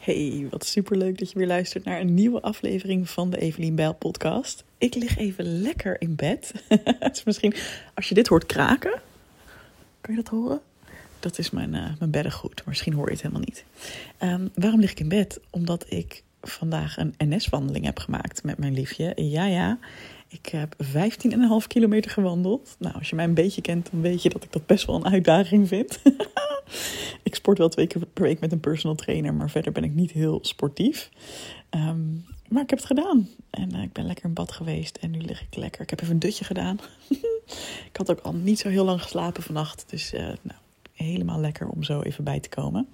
Hey, wat superleuk dat je weer luistert naar een nieuwe aflevering van de Evelien Bijl podcast. Ik lig even lekker in bed. Misschien, als je dit hoort kraken, kan je dat horen? Dat is mijn, uh, mijn beddengoed, misschien hoor je het helemaal niet. Um, waarom lig ik in bed? Omdat ik vandaag een NS-wandeling heb gemaakt met mijn liefje. Ja, ja, ik heb 15,5 kilometer gewandeld. Nou, als je mij een beetje kent, dan weet je dat ik dat best wel een uitdaging vind. ik sport wel twee keer per week met een personal trainer, maar verder ben ik niet heel sportief. Um, maar ik heb het gedaan. En uh, ik ben lekker in bad geweest en nu lig ik lekker. Ik heb even een dutje gedaan. ik had ook al niet zo heel lang geslapen vannacht. Dus uh, nou, helemaal lekker om zo even bij te komen.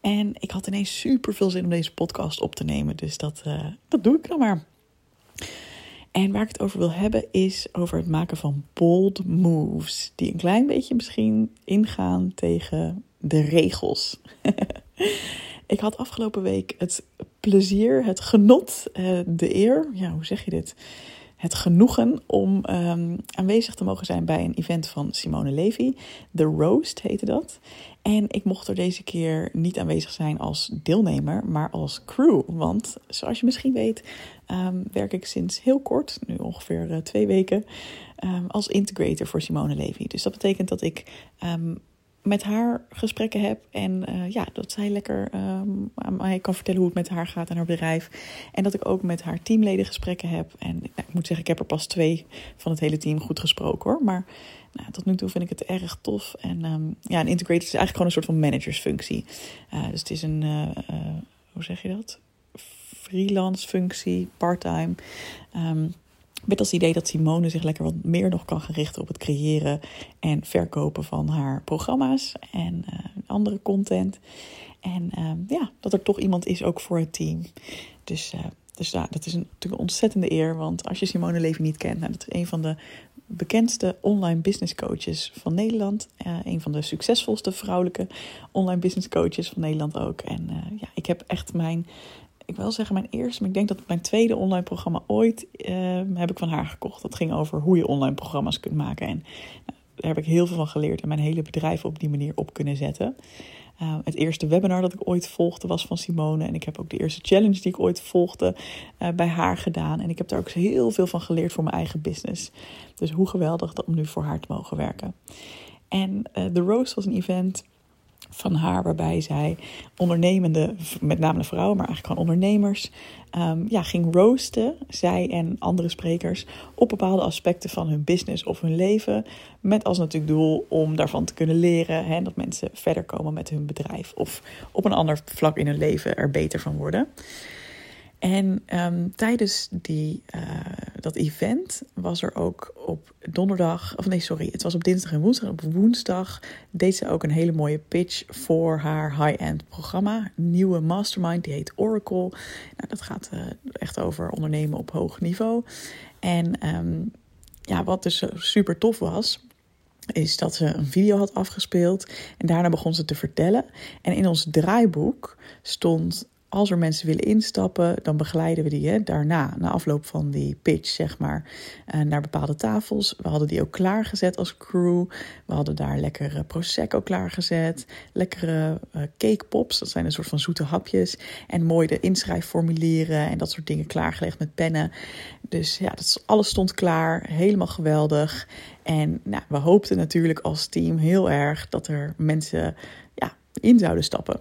En ik had ineens super veel zin om deze podcast op te nemen. Dus dat, uh, dat doe ik dan maar. En waar ik het over wil hebben is over het maken van bold moves. Die een klein beetje misschien ingaan tegen de regels. ik had afgelopen week het plezier, het genot, eh, de eer, ja, hoe zeg je dit? Het genoegen om um, aanwezig te mogen zijn bij een event van Simone Levy. The Roast heette dat. En ik mocht er deze keer niet aanwezig zijn als deelnemer, maar als crew. Want zoals je misschien weet, um, werk ik sinds heel kort, nu ongeveer uh, twee weken, um, als integrator voor Simone Levy. Dus dat betekent dat ik met haar gesprekken heb. En uh, ja, dat zij lekker um, aan mij kan vertellen hoe het met haar gaat en haar bedrijf. En dat ik ook met haar teamleden gesprekken heb. En nou, ik moet zeggen, ik heb er pas twee van het hele team goed gesproken hoor. Maar nou, tot nu toe vind ik het erg tof. En um, ja, een integrator is eigenlijk gewoon een soort van managersfunctie. Uh, dus het is een, uh, hoe zeg je dat? Freelance functie, parttime. Um, met als idee dat Simone zich lekker wat meer nog kan gaan richten op het creëren en verkopen van haar programma's en uh, andere content. En uh, ja, dat er toch iemand is ook voor het team. Dus, uh, dus ja, dat is een, natuurlijk een ontzettende eer. Want als je Simone Levy niet kent, nou, dat is een van de bekendste online business coaches van Nederland. Uh, een van de succesvolste vrouwelijke online business coaches van Nederland ook. En ja, ik heb echt mijn ik wil zeggen mijn eerste, maar ik denk dat mijn tweede online programma ooit uh, heb ik van haar gekocht. Dat ging over hoe je online programma's kunt maken. En nou, daar heb ik heel veel van geleerd en mijn hele bedrijf op die manier op kunnen zetten. Uh, het eerste webinar dat ik ooit volgde was van Simone. En ik heb ook de eerste challenge die ik ooit volgde uh, bij haar gedaan. En ik heb daar ook heel veel van geleerd voor mijn eigen business. Dus hoe geweldig om nu voor haar te mogen werken. En uh, The Roast was een event van haar, waarbij zij ondernemende, met name vrouwen, maar eigenlijk gewoon ondernemers, um, ja, ging roosten, zij en andere sprekers, op bepaalde aspecten van hun business of hun leven. Met als natuurlijk doel om daarvan te kunnen leren, hè, dat mensen verder komen met hun bedrijf of op een ander vlak in hun leven er beter van worden. En um, tijdens die, uh, dat event was er ook op donderdag, of nee, sorry, het was op dinsdag en woensdag. Op woensdag deed ze ook een hele mooie pitch voor haar high-end programma. Nieuwe mastermind, die heet Oracle. Nou, dat gaat uh, echt over ondernemen op hoog niveau. En um, ja, wat dus super tof was, is dat ze een video had afgespeeld en daarna begon ze te vertellen. En in ons draaiboek stond als er mensen willen instappen, dan begeleiden we die hè, daarna, na afloop van die pitch, zeg maar, uh, naar bepaalde tafels. We hadden die ook klaargezet als crew. We hadden daar lekkere prosecco klaargezet, lekkere uh, cake pops, dat zijn een soort van zoete hapjes, en mooi de inschrijfformulieren en dat soort dingen klaargelegd met pennen. Dus ja, dat, alles stond klaar, helemaal geweldig. En nou, we hoopten natuurlijk als team heel erg dat er mensen ja, in zouden stappen.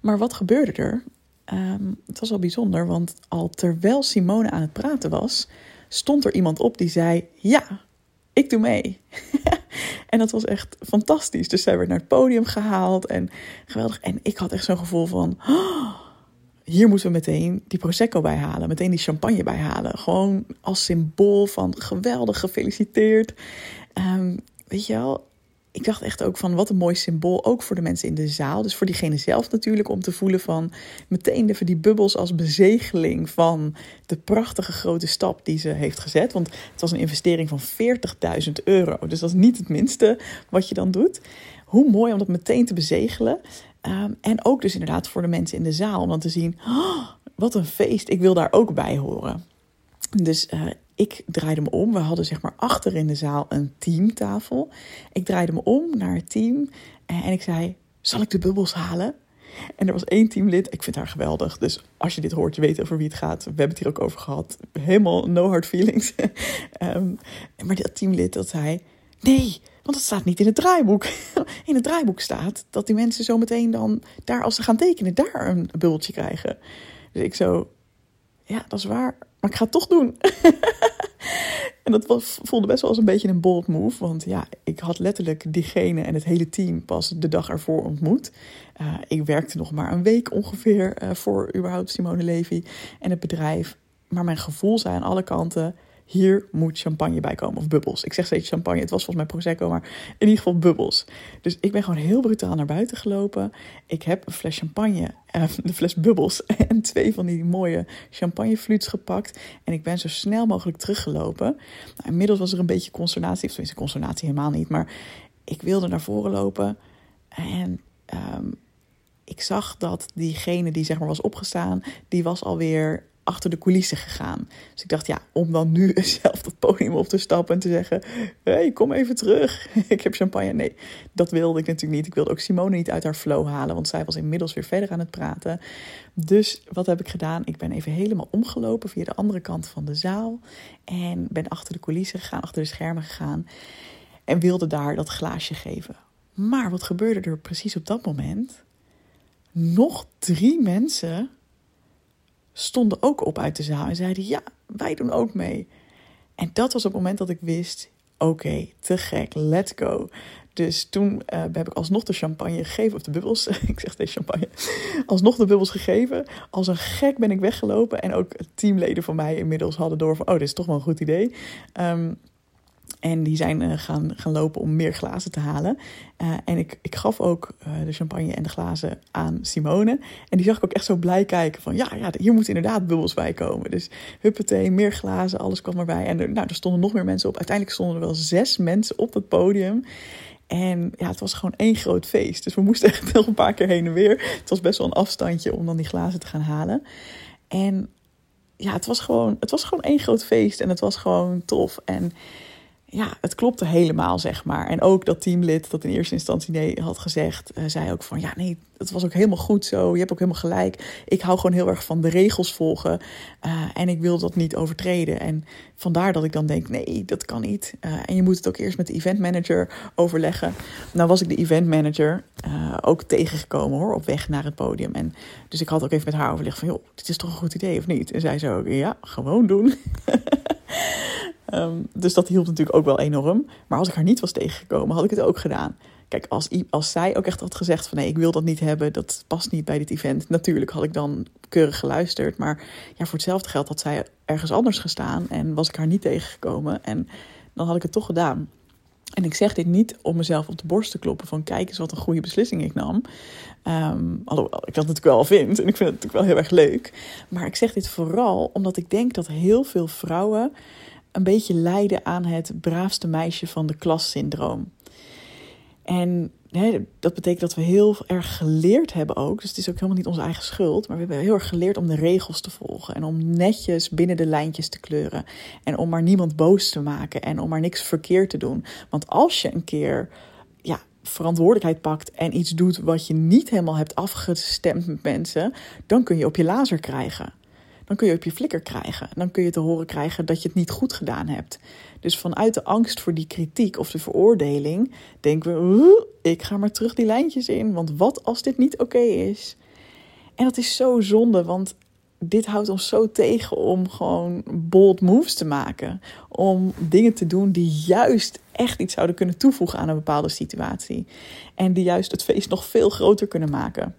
Maar wat gebeurde er? Um, het was wel bijzonder, want al terwijl Simone aan het praten was, stond er iemand op die zei: Ja, ik doe mee. en dat was echt fantastisch. Dus zij werd naar het podium gehaald en geweldig. En ik had echt zo'n gevoel van: oh, hier moeten we meteen die Prosecco bij halen, meteen die champagne bij halen. Gewoon als symbool van geweldig gefeliciteerd. Um, weet je wel, ik dacht echt ook van wat een mooi symbool, ook voor de mensen in de zaal. Dus voor diegene zelf natuurlijk, om te voelen van meteen even die bubbels als bezegeling van de prachtige grote stap die ze heeft gezet. Want het was een investering van 40.000 euro. Dus dat is niet het minste wat je dan doet. Hoe mooi om dat meteen te bezegelen. Um, en ook dus inderdaad voor de mensen in de zaal, om dan te zien, oh, wat een feest, ik wil daar ook bij horen. Dus uh, ik draaide me om. We hadden zeg maar achter in de zaal een teamtafel. Ik draaide me om naar het team en ik zei: Zal ik de bubbels halen? En er was één teamlid, ik vind haar geweldig. Dus als je dit hoort, je weet over wie het gaat. We hebben het hier ook over gehad. Helemaal no hard feelings. um, maar dat teamlid dat zei, nee, want het staat niet in het draaiboek. In het draaiboek staat dat die mensen zo meteen dan daar, als ze gaan tekenen, daar een bubbeltje krijgen. Dus ik zo, ja, dat is waar, maar ik ga het toch doen. en dat was, voelde best wel als een beetje een bold move. Want ja, ik had letterlijk diegene en het hele team pas de dag ervoor ontmoet. Uh, ik werkte nog maar een week ongeveer uh, voor überhaupt Simone Levy en het bedrijf. Maar mijn gevoel zei aan alle kanten: hier moet champagne bij komen. Of bubbels. Ik zeg steeds champagne. Het was volgens mij Prosecco, maar in ieder geval bubbels. Dus ik ben gewoon heel brutaal naar buiten gelopen. Ik heb een fles champagne, eh, de fles bubbels en twee van die mooie champagnefluits gepakt. En ik ben zo snel mogelijk teruggelopen. Nou, inmiddels was er een beetje consternatie. Of tenminste, consternatie helemaal niet. Maar ik wilde naar voren lopen. En um, ik zag dat diegene die zeg maar was opgestaan, die was alweer achter de coulissen gegaan. Dus ik dacht, ja, om dan nu zelf dat podium op te stappen en te zeggen: Hé, hey, kom even terug. ik heb champagne. Nee, dat wilde ik natuurlijk niet. Ik wilde ook Simone niet uit haar flow halen, want zij was inmiddels weer verder aan het praten. Dus wat heb ik gedaan? Ik ben even helemaal omgelopen via de andere kant van de zaal. En ben achter de coulissen gegaan, achter de schermen gegaan. En wilde daar dat glaasje geven. Maar wat gebeurde er precies op dat moment? Nog drie mensen stonden ook op uit de zaal en zeiden: Ja, wij doen ook mee. En dat was het moment dat ik wist: Oké, te gek, let's go. Dus toen uh, heb ik alsnog de champagne gegeven, of de bubbels, ik zeg deze champagne, alsnog de bubbels gegeven. Als een gek ben ik weggelopen en ook teamleden van mij inmiddels hadden door van, oh, dit is toch wel een goed idee. Um, en die zijn uh, gaan, gaan lopen om meer glazen te halen. Uh, en ik, ik gaf ook uh, de champagne en de glazen aan Simone. En die zag ik ook echt zo blij kijken van... ja, ja hier moeten inderdaad bubbels bij komen. Dus huppatee, meer glazen, alles kwam erbij. En er, nou, er stonden nog meer mensen op. Uiteindelijk stonden er wel zes mensen op het podium. En ja, het was gewoon één groot feest. Dus we moesten echt nog een paar keer heen en weer. Het was best wel een afstandje om dan die glazen te gaan halen. En ja, het was gewoon, het was gewoon één groot feest. En het was gewoon tof. En ja, het klopte helemaal, zeg maar. En ook dat teamlid dat in eerste instantie nee had gezegd, uh, zei ook van ja, nee, het was ook helemaal goed zo. Je hebt ook helemaal gelijk. Ik hou gewoon heel erg van de regels volgen uh, en ik wil dat niet overtreden. En vandaar dat ik dan denk, nee, dat kan niet. Uh, en je moet het ook eerst met de event manager overleggen. Nou was ik de event manager ook tegengekomen hoor, op weg naar het podium. En dus ik had ook even met haar overlegd van, joh, dit is toch een goed idee of niet? En zij zo, ja, gewoon doen. Um, dus dat hielp natuurlijk ook wel enorm. Maar als ik haar niet was tegengekomen, had ik het ook gedaan. Kijk, als, als zij ook echt had gezegd van nee, ik wil dat niet hebben, dat past niet bij dit event. Natuurlijk had ik dan keurig geluisterd. Maar ja, voor hetzelfde geld had zij ergens anders gestaan en was ik haar niet tegengekomen. En dan had ik het toch gedaan. En ik zeg dit niet om mezelf op de borst te kloppen van kijk eens wat een goede beslissing ik nam. Um, alhoewel ik dat natuurlijk wel vind en ik vind het natuurlijk wel heel erg leuk. Maar ik zeg dit vooral omdat ik denk dat heel veel vrouwen een beetje lijden aan het braafste meisje van de klas syndroom. En dat betekent dat we heel erg geleerd hebben ook. Dus het is ook helemaal niet onze eigen schuld. Maar we hebben heel erg geleerd om de regels te volgen. En om netjes binnen de lijntjes te kleuren. En om maar niemand boos te maken. En om maar niks verkeerd te doen. Want als je een keer ja, verantwoordelijkheid pakt en iets doet wat je niet helemaal hebt afgestemd met mensen, dan kun je op je lazer krijgen dan kun je op je flikker krijgen. Dan kun je te horen krijgen dat je het niet goed gedaan hebt. Dus vanuit de angst voor die kritiek of de veroordeling denken we: ik ga maar terug die lijntjes in, want wat als dit niet oké is? En dat is zo zonde, want dit houdt ons zo tegen om gewoon bold moves te maken. Om dingen te doen die juist echt iets zouden kunnen toevoegen aan een bepaalde situatie. En die juist het feest nog veel groter kunnen maken.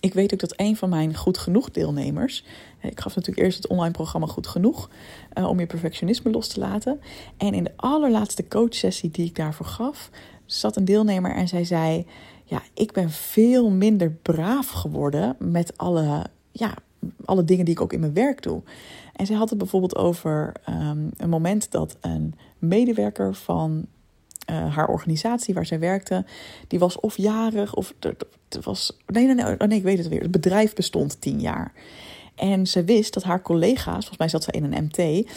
Ik weet ook dat een van mijn goed genoeg deelnemers. Eh, ik gaf natuurlijk eerst het online programma Goed Genoeg. Uh, om je perfectionisme los te laten. En in de allerlaatste coachsessie die ik daarvoor gaf. zat een deelnemer en zij zei. Ja, ik ben veel minder braaf geworden met alle, ja, alle dingen die ik ook in mijn werk doe. En zij had het bijvoorbeeld over um, een moment dat een medewerker van uh, haar organisatie waar zij werkte, die was of jarig of het was. Nee, nee, nee, oh, nee, ik weet het weer. Het bedrijf bestond tien jaar. En ze wist dat haar collega's, volgens mij zat ze in een MT,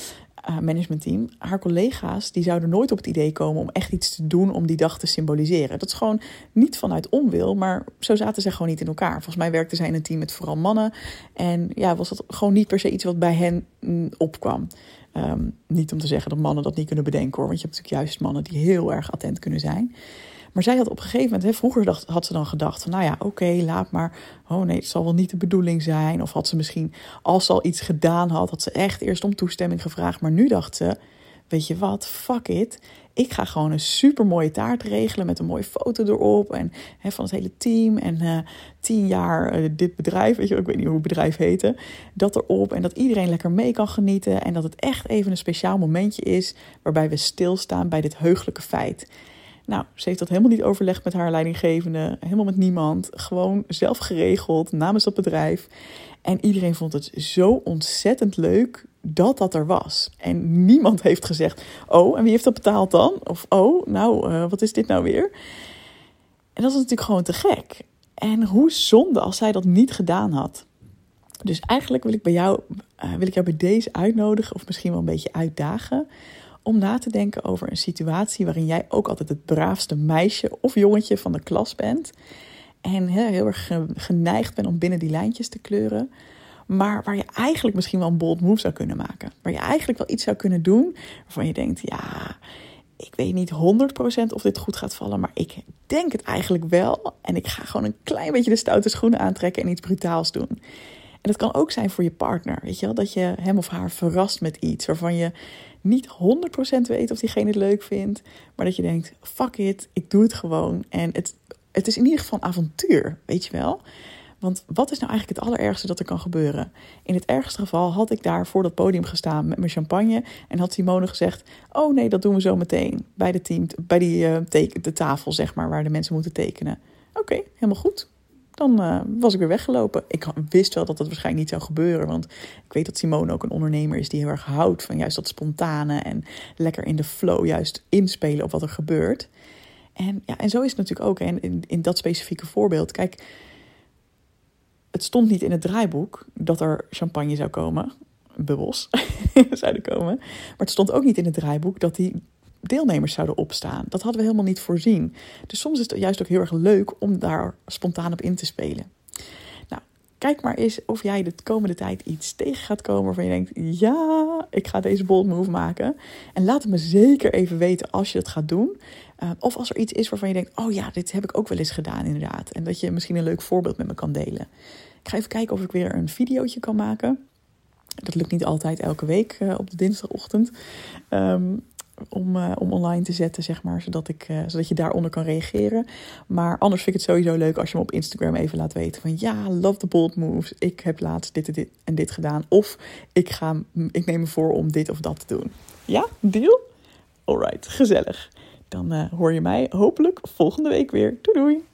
managementteam, haar collega's, die zouden nooit op het idee komen om echt iets te doen om die dag te symboliseren. Dat is gewoon niet vanuit onwil, maar zo zaten ze gewoon niet in elkaar. Volgens mij werkte zij in een team met vooral mannen. En ja, was dat gewoon niet per se iets wat bij hen mm, opkwam. Um, niet om te zeggen dat mannen dat niet kunnen bedenken hoor, want je hebt natuurlijk juist mannen die heel erg attent kunnen zijn. Maar zij had op een gegeven moment, hè, vroeger dacht, had ze dan gedacht van, nou ja, oké, laat maar. Oh nee, het zal wel niet de bedoeling zijn. Of had ze misschien, als ze al iets gedaan had, had ze echt eerst om toestemming gevraagd. Maar nu dacht ze, weet je wat, fuck it. Ik ga gewoon een super mooie taart regelen met een mooie foto erop. En hè, van het hele team. En uh, tien jaar uh, dit bedrijf, weet je, ik weet niet hoe het bedrijf heette. Dat erop. En dat iedereen lekker mee kan genieten. En dat het echt even een speciaal momentje is. Waarbij we stilstaan bij dit heugelijke feit. Nou, ze heeft dat helemaal niet overlegd met haar leidinggevende, helemaal met niemand. Gewoon zelf geregeld namens dat bedrijf. En iedereen vond het zo ontzettend leuk dat dat er was. En niemand heeft gezegd: Oh, en wie heeft dat betaald dan? Of Oh, nou, uh, wat is dit nou weer? En dat is natuurlijk gewoon te gek. En hoe zonde als zij dat niet gedaan had. Dus eigenlijk wil ik bij jou, uh, wil ik jou bij deze uitnodigen, of misschien wel een beetje uitdagen om na te denken over een situatie waarin jij ook altijd het braafste meisje of jongetje van de klas bent. En heel erg geneigd bent om binnen die lijntjes te kleuren. Maar waar je eigenlijk misschien wel een bold move zou kunnen maken. Waar je eigenlijk wel iets zou kunnen doen waarvan je denkt, ja, ik weet niet 100% of dit goed gaat vallen, maar ik denk het eigenlijk wel. En ik ga gewoon een klein beetje de stoute schoenen aantrekken en iets brutaals doen. En dat kan ook zijn voor je partner, weet je wel? Dat je hem of haar verrast met iets waarvan je niet 100% weet of diegene het leuk vindt, maar dat je denkt: fuck it, ik doe het gewoon. En het, het is in ieder geval een avontuur, weet je wel? Want wat is nou eigenlijk het allerergste dat er kan gebeuren? In het ergste geval had ik daar voor dat podium gestaan met mijn champagne. En had Simone gezegd: Oh nee, dat doen we zo meteen. Bij de, team, bij die, teken, de tafel, zeg maar, waar de mensen moeten tekenen. Oké, helemaal goed dan uh, was ik weer weggelopen. Ik wist wel dat dat waarschijnlijk niet zou gebeuren. Want ik weet dat Simone ook een ondernemer is die heel erg houdt van juist dat spontane en lekker in de flow juist inspelen op wat er gebeurt. En, ja, en zo is het natuurlijk ook. En in, in dat specifieke voorbeeld, kijk, het stond niet in het draaiboek dat er champagne zou komen. Bubbels zouden komen. Maar het stond ook niet in het draaiboek dat die deelnemers zouden opstaan. Dat hadden we helemaal niet voorzien. Dus soms is het juist ook heel erg leuk om daar spontaan op in te spelen. Nou, kijk maar eens of jij de komende tijd iets tegen gaat komen waarvan je denkt: ja, ik ga deze bold move maken. En laat het me zeker even weten als je het gaat doen. Uh, of als er iets is waarvan je denkt: oh ja, dit heb ik ook wel eens gedaan, inderdaad. En dat je misschien een leuk voorbeeld met me kan delen. Ik ga even kijken of ik weer een videootje kan maken. Dat lukt niet altijd elke week uh, op de dinsdagochtend. Um, om, uh, om online te zetten, zeg maar, zodat, ik, uh, zodat je daaronder kan reageren. Maar anders vind ik het sowieso leuk als je me op Instagram even laat weten van ja, love the bold moves. Ik heb laatst dit en dit en dit gedaan. Of ik, ga, ik neem me voor om dit of dat te doen. Ja, deal? Alright, gezellig. Dan uh, hoor je mij hopelijk volgende week weer. Doei doei!